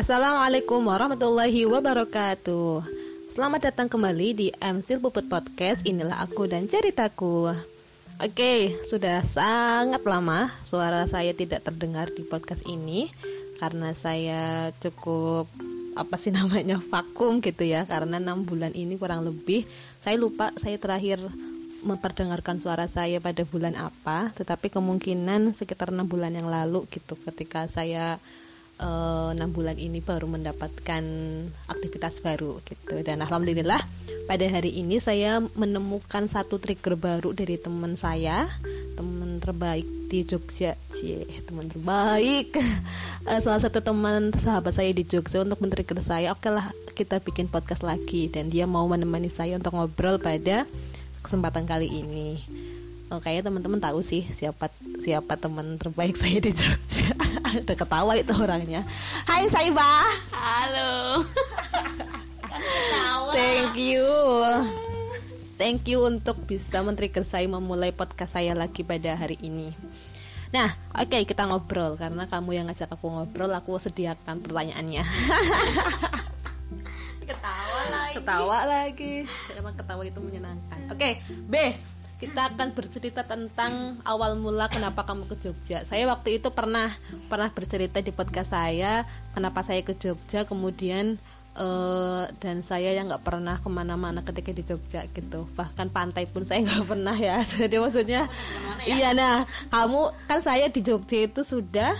Assalamualaikum warahmatullahi wabarakatuh. Selamat datang kembali di Amsil Puput Podcast. Inilah aku dan ceritaku. Oke, sudah sangat lama suara saya tidak terdengar di podcast ini Karena saya cukup apa sih namanya vakum gitu ya. Karena enam bulan ini kurang lebih Saya lupa saya terakhir memperdengarkan suara saya pada bulan apa. Tetapi kemungkinan sekitar enam bulan yang lalu gitu Ketika saya enam uh, bulan ini baru mendapatkan aktivitas baru gitu. Dan alhamdulillah pada hari ini saya menemukan satu trigger baru dari teman saya teman terbaik di Jogja. Cie teman terbaik. Uh, salah satu teman sahabat saya di Jogja untuk men-trigger saya oke lah kita bikin podcast lagi. Dan dia mau menemani saya untuk ngobrol pada kesempatan kali ini oh, kayaknya teman-teman tahu sih siapa siapa teman terbaik saya di Jogja ada ketawa itu orangnya Hai Saiba halo thank you thank you untuk bisa men-trigger saya memulai podcast saya lagi pada hari ini Nah, oke okay, kita ngobrol karena kamu yang ngajak aku ngobrol, aku sediakan pertanyaannya. ketawa lagi. Ketawa lagi. Emang ketawa itu menyenangkan. Oke, okay, B kita akan bercerita tentang awal mula kenapa kamu ke Jogja. Saya waktu itu pernah pernah bercerita di podcast saya kenapa saya ke Jogja, kemudian uh, dan saya yang nggak pernah ke mana-mana ketika di Jogja gitu. Bahkan pantai pun saya nggak pernah ya. Jadi maksudnya, ya? iya nah kamu kan saya di Jogja itu sudah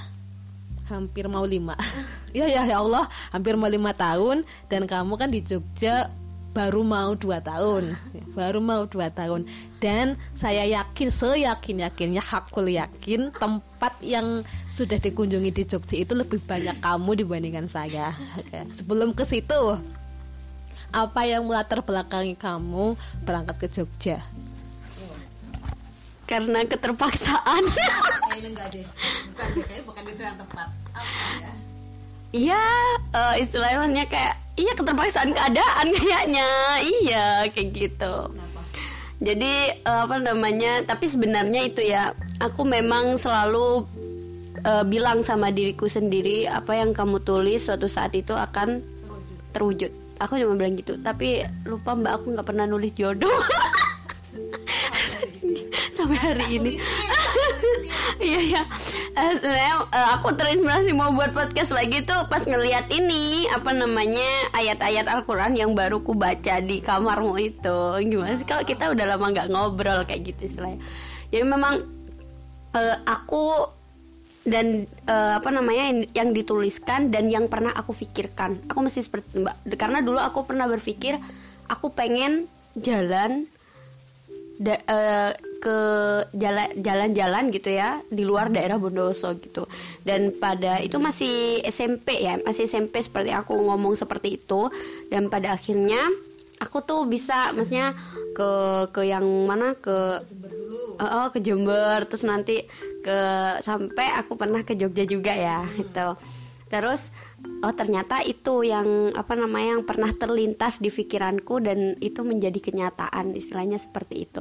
hampir mau lima. Iya ya ya Allah hampir mau lima tahun dan kamu kan di Jogja baru mau dua tahun. Baru mau dua tahun. Dan saya yakin seyakin yakinnya hakul yakin tempat yang sudah dikunjungi di Jogja itu lebih banyak kamu dibandingkan saya. Sebelum ke situ apa yang melatar belakangi kamu berangkat ke Jogja? Karena keterpaksaan. Iya, uh, istilahnya kayak iya keterpaksaan keadaan kayaknya. Iya kayak gitu. Jadi uh, apa namanya tapi sebenarnya itu ya aku memang selalu uh, bilang sama diriku sendiri apa yang kamu tulis suatu saat itu akan terwujud. Aku cuma bilang gitu tapi lupa mbak aku nggak pernah nulis jodoh sampai hari ini. iya uh, sebenarnya uh, aku terinspirasi mau buat podcast lagi tuh pas ngelihat ini apa namanya ayat-ayat Al-Quran yang baru ku baca di kamarmu itu. Gimana sih? Kalau kita udah lama nggak ngobrol kayak gitu istilahnya. Jadi memang uh, aku dan uh, apa namanya yang dituliskan dan yang pernah aku pikirkan. Aku mesti seperti mbak karena dulu aku pernah berpikir aku pengen jalan da, uh, ke jalan jalan-jalan gitu ya di luar daerah Bondowoso gitu. Dan pada itu masih SMP ya masih SMP seperti aku ngomong seperti itu. Dan pada akhirnya aku tuh bisa maksudnya ke ke yang mana ke oh ke Jember. Terus nanti ke sampai aku pernah ke Jogja juga ya gitu terus oh ternyata itu yang apa namanya yang pernah terlintas di pikiranku dan itu menjadi kenyataan istilahnya seperti itu.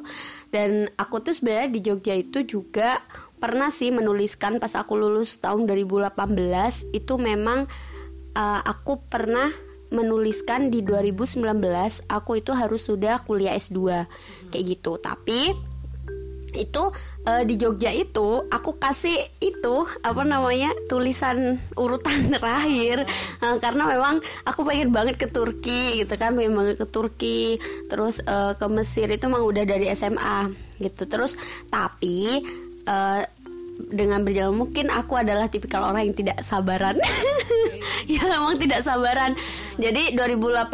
Dan aku tuh sebenarnya di Jogja itu juga pernah sih menuliskan pas aku lulus tahun 2018 itu memang uh, aku pernah menuliskan di 2019 aku itu harus sudah kuliah S2 kayak gitu. Tapi itu uh, di Jogja itu aku kasih itu apa namanya tulisan urutan terakhir. Uh, karena memang aku pengen banget ke Turki gitu kan pengen banget ke Turki. Terus uh, ke Mesir itu memang udah dari SMA gitu. Terus tapi uh, dengan berjalan mungkin aku adalah tipikal orang yang tidak sabaran. Ya memang tidak sabaran. Jadi 2018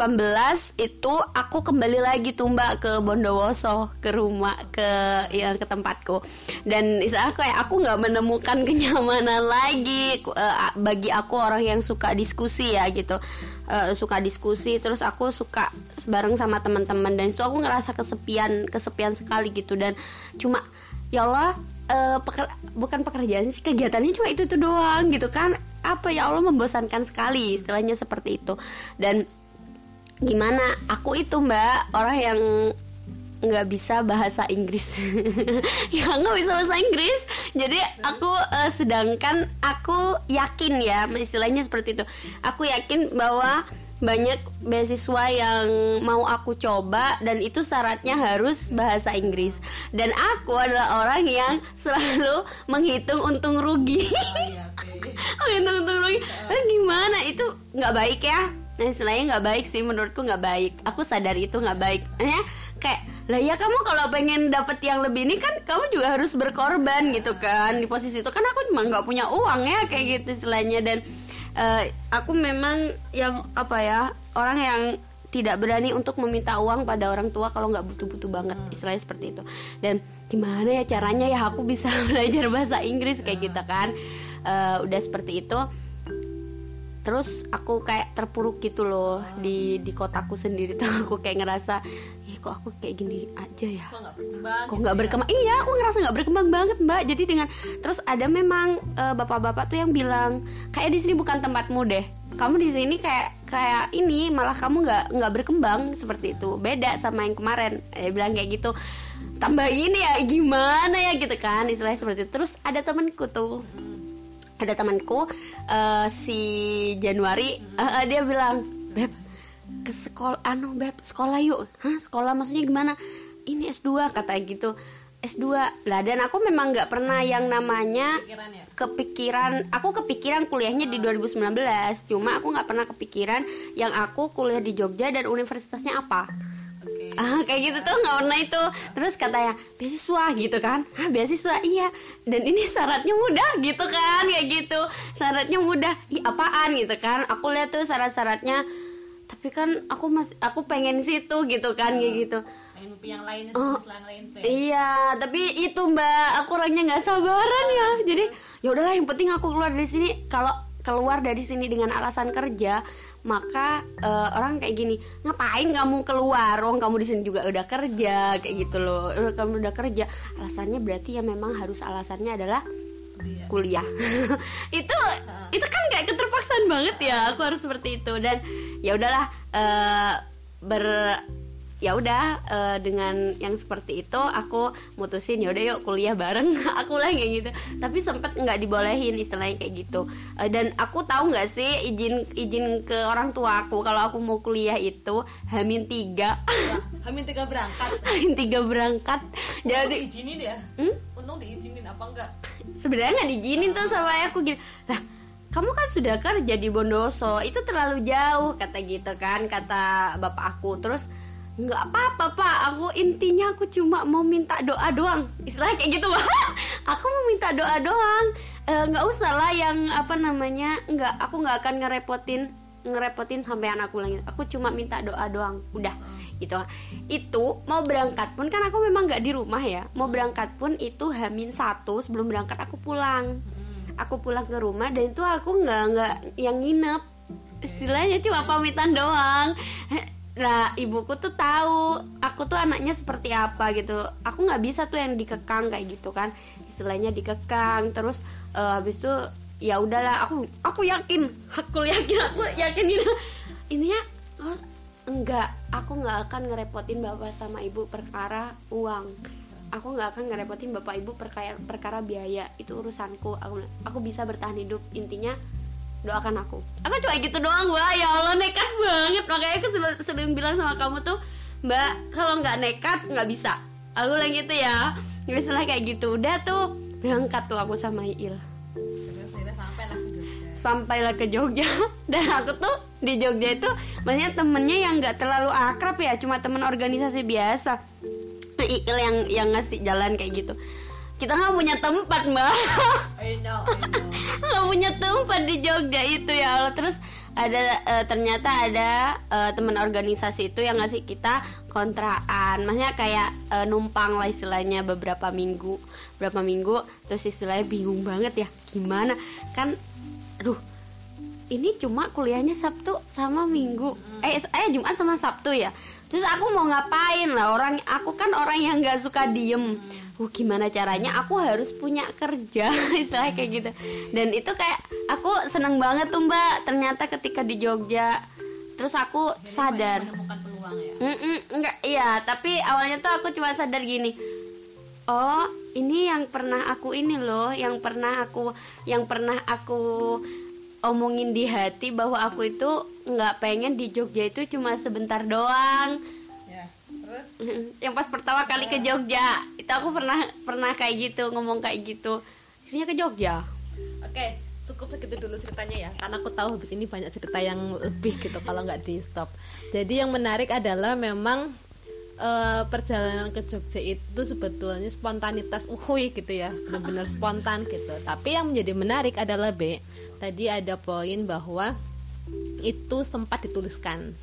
itu aku kembali lagi tuh mbak ke Bondowoso ke rumah ke yang ke tempatku. Dan istilah kayak aku nggak menemukan kenyamanan lagi uh, bagi aku orang yang suka diskusi ya gitu. Uh, suka diskusi terus aku suka bareng sama teman-teman. Dan itu aku ngerasa kesepian kesepian sekali gitu. Dan cuma ya Allah uh, peker, bukan pekerjaan sih kegiatannya cuma itu tuh doang gitu kan. Apa ya Allah membosankan sekali istilahnya seperti itu. Dan gimana aku itu mbak orang yang nggak bisa bahasa Inggris. Ya nggak bisa bahasa Inggris. Jadi aku uh, sedangkan aku yakin ya istilahnya seperti itu. Aku yakin bahwa banyak beasiswa yang mau aku coba dan itu syaratnya harus bahasa Inggris. Dan aku adalah orang yang selalu menghitung untung rugi. Menghitung untung rugi. Eh, gimana? Itu nggak baik ya. Nah istilahnya nggak baik sih menurutku nggak baik. Aku sadar itu nggak baik. Ya kayak lah ya kamu kalau pengen dapet yang lebih ini kan kamu juga harus berkorban gitu kan. Di posisi itu kan aku cuma nggak punya uang ya kayak gitu istilahnya. Dan uh, aku memang yang apa ya orang yang tidak berani untuk meminta uang pada orang tua kalau nggak butuh-butuh banget istilahnya seperti itu. Dan gimana ya caranya ya aku bisa belajar bahasa Inggris kayak gitu kan. Uh, udah seperti itu. Terus aku kayak terpuruk gitu loh di di kotaku sendiri tuh. Aku kayak ngerasa kok aku kayak gini aja ya? Kok nggak berkembang kok nggak gitu ya? berkembang? Iya aku ngerasa nggak berkembang banget mbak. Jadi dengan terus ada memang uh, bapak-bapak tuh yang bilang kayak di sini bukan tempatmu deh. Kamu di sini kayak kayak ini malah kamu nggak nggak berkembang. Seperti itu. Beda sama yang kemarin. Dia bilang kayak gitu tambah ini ya gimana ya? Gitu kan istilahnya seperti itu. Terus ada temanku tuh. Ada temanku uh, si Januari uh, dia bilang beb ke sekolah anu beb sekolah yuk. Hah sekolah maksudnya gimana? Ini S2 kata gitu. S2 lah dan aku memang nggak pernah yang namanya kepikiran, ya? kepikiran. Aku kepikiran kuliahnya di 2019 cuma aku nggak pernah kepikiran yang aku kuliah di Jogja dan universitasnya apa. Ah kayak gitu tuh nggak pernah itu. Terus katanya beasiswa gitu kan. Ah beasiswa iya. Dan ini syaratnya mudah gitu kan kayak gitu. Syaratnya mudah. Ih apaan? gitu kan. Aku lihat tuh syarat-syaratnya tapi kan aku masih aku pengen situ gitu kan kayak gitu. Yang lain oh, lain tuh ya. iya tapi itu mbak aku orangnya nggak sabaran ya. Jadi ya udahlah yang penting aku keluar dari sini. Kalau keluar dari sini dengan alasan kerja maka uh, orang kayak gini ngapain kamu keluar? Wong kamu di sini juga udah kerja kayak gitu loh. Kamu udah kerja. Alasannya berarti ya memang harus alasannya adalah kuliah. Itu itu kan kayak keterpaksaan banget ya aku harus seperti itu. Dan ya udahlah uh, ber ya udah uh, dengan yang seperti itu aku mutusin ya udah yuk kuliah bareng. Aku lah kayak gitu. Tapi sempet nggak dibolehin istilahnya kayak gitu. Uh, dan aku tahu nggak sih izin izin ke orang tua aku kalau aku mau kuliah itu hamin tiga hamin tiga berangkat. Hamin tiga berangkat. Untung jadi diizinin ya? Hmm? untung diizinin apa enggak? Sebenarnya nggak diizinin tuh sama aku gini lah kamu kan sudah kerja di Bondoso itu terlalu jauh kata gitu kan kata bapak aku. Terus nggak apa-apa pak. Aku intinya aku cuma mau minta doa doang. Istilahnya kayak gitu pak. Aku mau minta doa doang. E, nggak e, usah lah yang apa namanya nggak aku nggak akan ngerepotin ngerepotin sampai anakku lagi. Aku cuma minta doa doang. Udah gitu itu mau berangkat pun kan aku memang nggak di rumah ya. Mau berangkat pun itu hamin satu sebelum berangkat aku pulang. Aku pulang ke rumah dan itu aku nggak nggak yang nginep. Istilahnya cuma pamitan doang. Lah ibuku tuh tahu aku tuh anaknya seperti apa gitu. Aku nggak bisa tuh yang dikekang kayak gitu kan. Istilahnya dikekang. Terus uh, habis itu ya udahlah aku aku yakin. Aku yakin aku yakin ini ini ya enggak aku nggak akan ngerepotin bapak sama ibu perkara uang. Aku nggak akan ngerepotin bapak ibu perkara perkara biaya itu urusanku. Aku aku bisa bertahan hidup. Intinya doakan aku. Aku cuma gitu doang gue ya Allah nekat banget. Makanya aku sering bilang sama kamu tuh mbak kalau nggak nekat nggak bisa. Aku lagi gitu ya. Misalnya kayak gitu. Udah tuh berangkat tuh aku sama Iil sampailah ke Jogja. Dan aku tuh di Jogja itu banyak temennya yang nggak terlalu akrab ya cuma temen organisasi biasa. Iil yang yang ngasih jalan kayak gitu. Kita nggak punya tempat mbak. Nggak punya tempat di Jogja itu ya Allah. Terus ada uh, ternyata ada uh, teman organisasi itu yang ngasih kita kontraan. Maksudnya kayak uh, numpang lah istilahnya beberapa minggu. Berapa minggu terus istilahnya bingung banget ya gimana? Kan aduh ini cuma kuliahnya Sabtu sama Minggu. Eh eh Jumat sama Sabtu ya? Terus aku mau ngapain lah? Orang aku kan orang yang nggak suka diem. Uh gimana caranya? Aku harus punya kerja istilah kayak gitu. Dan itu kayak aku seneng banget tuh mbak. Ternyata ketika di Jogja terus aku Jadi sadar. doang ya? Enggak iya. Tapi awalnya tuh aku cuma sadar gini oh ini yang pernah aku ini loh yang pernah aku yang pernah aku omongin di hati bahwa aku itu nggak pengen di Jogja itu cuma sebentar doang. Ya terus? Yang pas pertama kali ke Jogja itu aku pernah pernah kayak gitu ngomong kayak gitu. Akhirnya ke Jogja. Oke cukup segitu dulu ceritanya ya karena aku tahu habis ini banyak cerita yang lebih gitu kalau nggak di stop jadi yang menarik adalah memang eh, perjalanan ke Jogja itu sebetulnya spontanitas uhui gitu ya. Benar-benar spontan gitu. Tapi yang menjadi menarik adalah B tadi ada poin bahwa itu sempat dituliskan.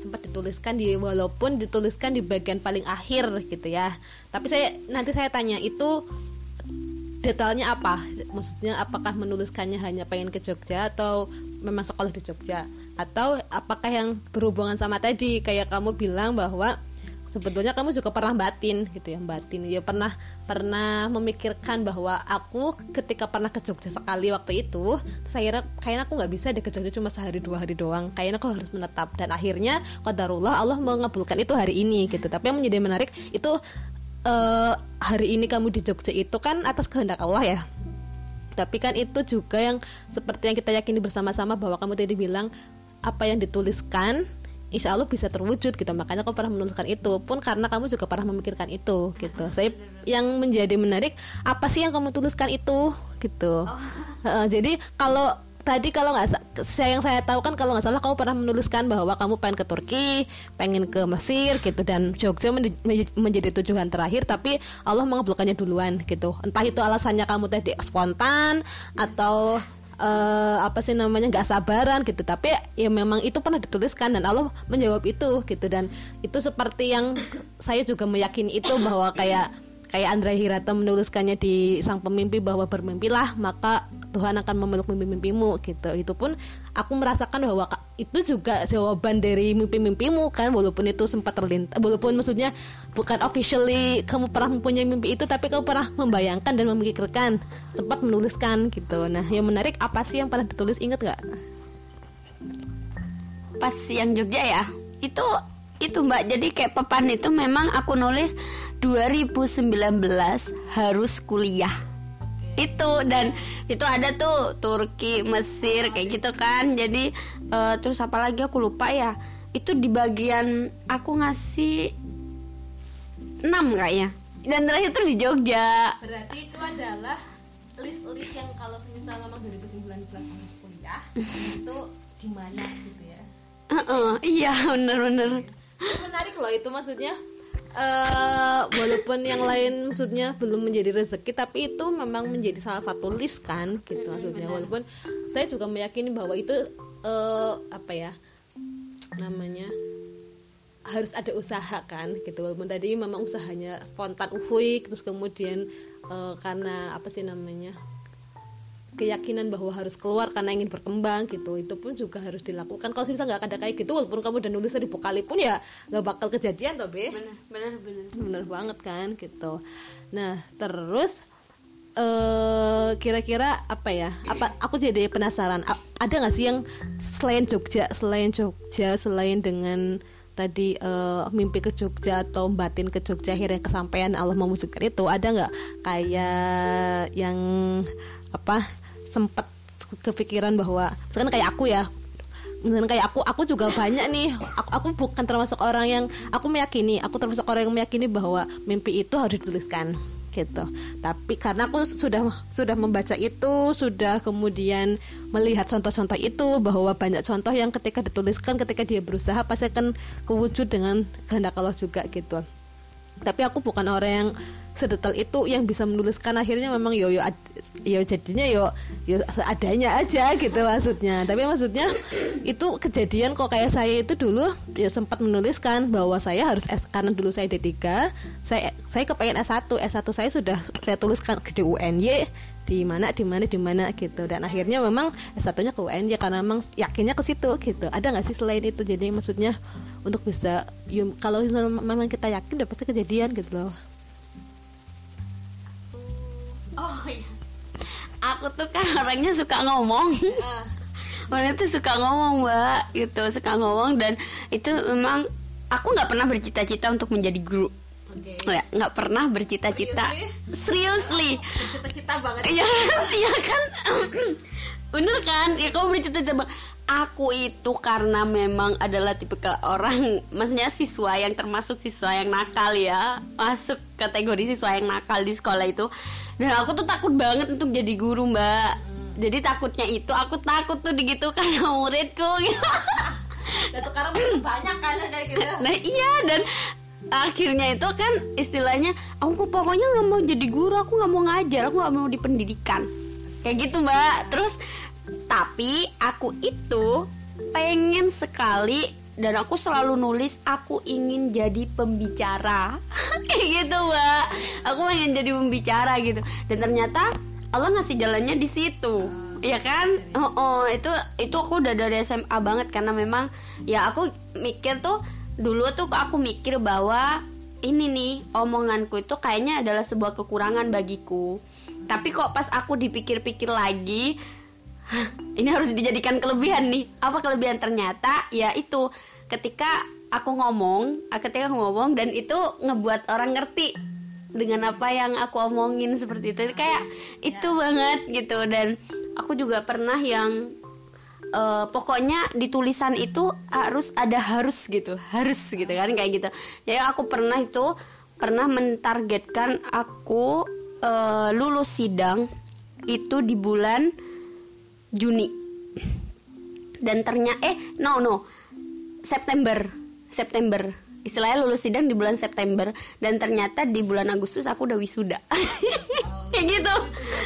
Sempat dituliskan di walaupun dituliskan di bagian paling akhir gitu ya. Tapi saya nanti saya tanya itu detailnya apa? Maksudnya apakah menuliskannya hanya pengen ke Jogja atau memang sekolah di Jogja? Atau apakah yang berhubungan sama tadi? Kayak kamu bilang bahwa sebetulnya kamu juga pernah batin gitu ya batin. Ya pernah pernah memikirkan bahwa aku ketika pernah ke Jogja sekali waktu itu saya kayaknya aku nggak bisa deh ke Jogja cuma sehari dua hari doang. Kayaknya aku harus menetap. Dan akhirnya qadarullah Allah mengabulkan itu hari ini gitu. Tapi yang menjadi menarik itu eh, hari ini kamu di Jogja itu kan atas kehendak Allah ya. Tapi kan itu juga yang seperti yang kita yakini bersama-sama bahwa kamu tadi bilang apa yang dituliskan insya Allah bisa terwujud gitu. Makanya aku pernah menuliskan itu. Pun karena kamu juga pernah memikirkan itu gitu. Saya yang menjadi menarik apa sih yang kamu tuliskan itu? Gitu. Heeh, jadi kalau tadi kalau nggak sa- saya yang saya tahu kan kalau nggak salah kamu pernah menuliskan bahwa kamu pengen ke Turki pengen ke Mesir gitu. Dan Jogja menj- menj- menjadi tujuan terakhir tapi Allah mengabulkannya duluan gitu. Entah itu alasannya kamu tadi spontan atau eh, apa sih namanya nggak sabaran gitu. Tapi ya memang itu pernah dituliskan dan Allah menjawab itu gitu. Dan itu seperti yang saya juga meyakini itu bahwa kayak kayak Andrea Hirata menuliskannya di sang pemimpi bahwa bermimpilah maka Tuhan akan memeluk mimpi-mimpimu gitu. Itu pun aku merasakan bahwa itu juga jawaban dari mimpi-mimpimu kan? Walaupun itu sempat terlintas walaupun maksudnya bukan officially kamu pernah mempunyai mimpi itu tapi kamu pernah membayangkan dan memikirkan sempat menuliskan gitu. Nah yang menarik apa sih yang pernah ditulis? Inget nggak? Pas yang Jogja ya? Itu itu mbak. Jadi kayak papan itu memang aku nulis 2019 harus kuliah. Itu dan itu ada tuh Turki Mesir kayak gitu kan. Jadi eh, terus apa lagi aku lupa ya. Itu di bagian aku ngasih 6 kayaknya. Dan terakhir tuh di Jogja. Berarti itu adalah list-list yang kalau misal memang 2019 harus kuliah itu di mana gitu ya? Heeh, iya bener-bener. Menarik loh itu maksudnya eh walaupun yang lain maksudnya belum menjadi rezeki tapi itu memang menjadi salah satu list kan gitu maksudnya. walaupun saya juga meyakini bahwa itu eh apa ya namanya harus ada usaha kan gitu. Walaupun tadi memang usahanya spontan uhui terus kemudian eh, karena apa sih namanya keyakinan bahwa harus keluar karena ingin berkembang gitu. Itu pun juga harus dilakukan. Kalau misalnya nggak ada kayak gitu walaupun kamu udah nulis seribu kali pun ya nggak bakal kejadian toh be. Bener bener bener bener banget kan gitu. Nah terus eh kira-kira apa ya? Apa aku jadi penasaran. A- ada nggak sih yang selain Jogja selain Jogja selain dengan tadi eh, mimpi ke Jogja atau batin ke Jogja akhirnya kesampaian Allah mewujudkan itu ada nggak? Kayak yang apa sempat kepikiran bahwa misalkan kayak aku ya misalkan kayak aku aku juga banyak nih aku, aku bukan termasuk orang yang aku meyakini aku termasuk orang yang meyakini bahwa mimpi itu harus dituliskan gitu. Tapi karena aku sudah sudah membaca itu sudah kemudian melihat contoh-contoh itu bahwa banyak contoh yang ketika dituliskan ketika dia berusaha pasti akan kewujud dengan kehendak Allah juga gitu. Tapi aku bukan orang yang sedetail itu yang bisa menuliskan akhirnya memang yo yo yo jadinya yo yo seadanya aja gitu maksudnya. Tapi maksudnya itu kejadian kok kayak saya itu dulu ya sempat menuliskan bahwa saya harus S karena dulu saya D3 saya saya kepengen S1 S1 saya sudah saya tuliskan ke UNY di mana di mana di mana gitu. Dan akhirnya memang S1-nya ke UNY karena memang yakinnya ke situ gitu. Ada nggak sih selain itu? Jadi maksudnya untuk bisa yum- kalau memang kita yakin udah pasti kejadian gitu loh Oh iya. Aku tuh kan orangnya suka ngomong. Mana tuh suka ngomong mbak gitu suka ngomong. Dan itu memang aku nggak pernah bercita-cita untuk menjadi guru. Oke. ya nggak pernah bercita-cita. Seriously? Cita-cita banget. Iya iya kan? Bener kan? Ya kamu bercita-cita bang aku itu karena memang adalah tipikal orang maksudnya siswa yang termasuk siswa yang nakal ya. Masuk kategori siswa yang nakal di sekolah itu dan aku tuh takut banget untuk jadi guru mbak jadi takutnya itu aku takut tuh digitukan sama muridku gitu. Dan sekarang banyak kan kayak gitu. nah iya dan akhirnya itu kan istilahnya aku pokoknya nggak mau jadi guru aku nggak mau ngajar aku nggak mau di pendidikan kayak gitu mbak terus tapi aku itu pengen sekali dan aku selalu nulis aku ingin jadi pembicara. Kayak gitu mbak. Aku pengen jadi pembicara gitu. Dan ternyata Allah ngasih jalannya di situ. Ya kan? Oh, oh itu itu aku udah dari SMA banget. Karena memang ya aku mikir tuh dulu tuh aku mikir bahwa ini nih omonganku itu kayaknya adalah sebuah kekurangan bagiku. Tapi kok pas aku dipikir-pikir lagi "Hah, ini harus dijadikan kelebihan nih. Apa kelebihan? Ternyata ya itu. Ketika aku ngomong ketika aku ngomong dan itu ngebuat orang ngerti dengan apa yang aku omongin seperti itu. Kayak itu banget gitu. Dan aku juga pernah yang eh, pokoknya di tulisan itu harus ada harus gitu. Harus gitu kan kayak gitu. Jadi aku pernah itu pernah mentargetkan aku eh, lulus sidang itu di bulan Juni. Dan ternyata eh no no. September. September. Istilahnya lulus sidang di bulan September. Dan ternyata di bulan Agustus aku udah wisuda. Kayak gitu.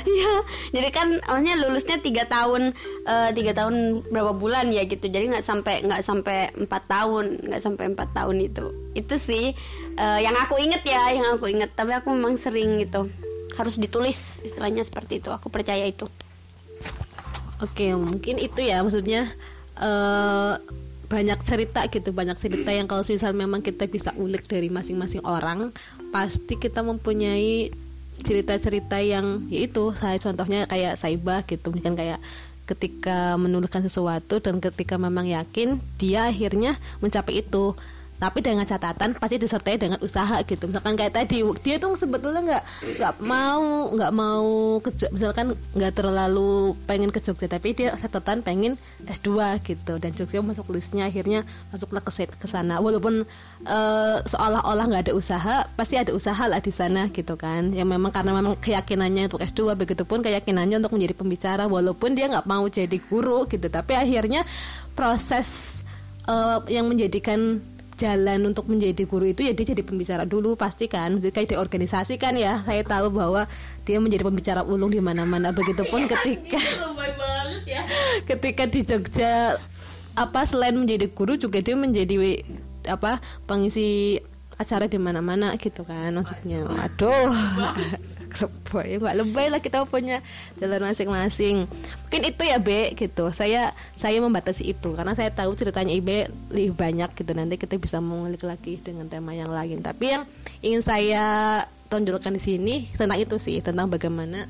Ya jadi kan awalnya lulusnya tiga tahun eh, tiga tahun berapa bulan ya gitu. Jadi nggak sampai nggak sampai empat tahun nggak sampai empat tahun itu. Itu sih eh, yang aku inget ya yang aku inget tapi aku memang sering gitu. Harus ditulis istilahnya seperti itu. Aku percaya itu Oke, mungkin itu ya maksudnya eh banyak cerita gitu, banyak cerita yang kalau misal memang kita bisa ulik dari masing-masing orang, pasti kita mempunyai cerita-cerita yang yaitu saya contohnya kayak Saibah gitu, mungkin kayak ketika menuliskan sesuatu dan ketika memang yakin dia akhirnya mencapai itu tapi dengan catatan pasti disertai dengan usaha gitu. Misalkan kayak tadi dia tuh sebetulnya nggak nggak mau nggak mau ke misalkan nggak terlalu pengen ke Jogja tapi dia catatan pengen S2 gitu. Dan Jogja masuk listnya akhirnya masuklah ke ke sana. Walaupun eh, seolah-olah nggak ada usaha pasti ada usaha lah di sana gitu kan. Yang memang karena memang keyakinannya untuk S2 begitupun keyakinannya untuk menjadi pembicara walaupun dia nggak mau jadi guru gitu. Tapi akhirnya proses eh, yang menjadikan jalan untuk menjadi guru itu ya dia jadi pembicara dulu pasti kan. Jadi kayak di organisasi kan ya. Saya tahu bahwa dia menjadi pembicara ulung di mana-mana. Begitupun ketika ketika di Jogja apa selain menjadi guru juga dia menjadi apa pengisi acara di mana-mana gitu kan maksudnya. Aduh lebay nggak lebay lah kita punya jalan masing-masing. Mungkin itu ya Be gitu. Saya saya membatasi itu karena saya tahu ceritanya Ibe lebih banyak gitu. Nanti kita bisa mengulik lagi dengan tema yang lain. Tapi yang ingin saya tonjolkan di sini tentang itu sih tentang bagaimana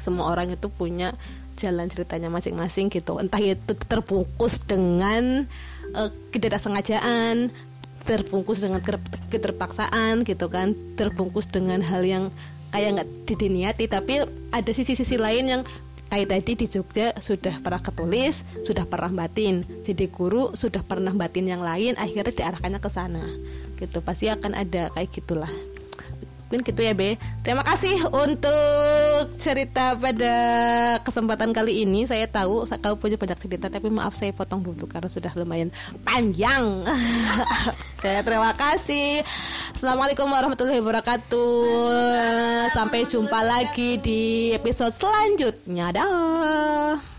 semua orang itu punya jalan ceritanya masing-masing gitu. Entah itu terbungkus dengan eh, ketidaksengajaan terbungkus dengan keter- keterpaksaan gitu kan. Terbungkus dengan hal yang kayak nggak diniati tapi ada sisi-sisi lain yang kayak tadi di Jogja sudah pernah ketulis sudah pernah batin. Jadi guru sudah pernah batin yang lain akhirnya diarahkannya ke sana. Gitu pasti akan ada kayak gitulah mungkin gitu ya Be. Terima kasih untuk cerita pada kesempatan kali ini. Saya tahu kau punya banyak cerita tapi maaf saya potong dulu karena sudah lumayan panjang. Oke terima kasih. Assalamualaikum warahmatullahi wabarakatuh. Sampai jumpa lagi di episode selanjutnya. Dah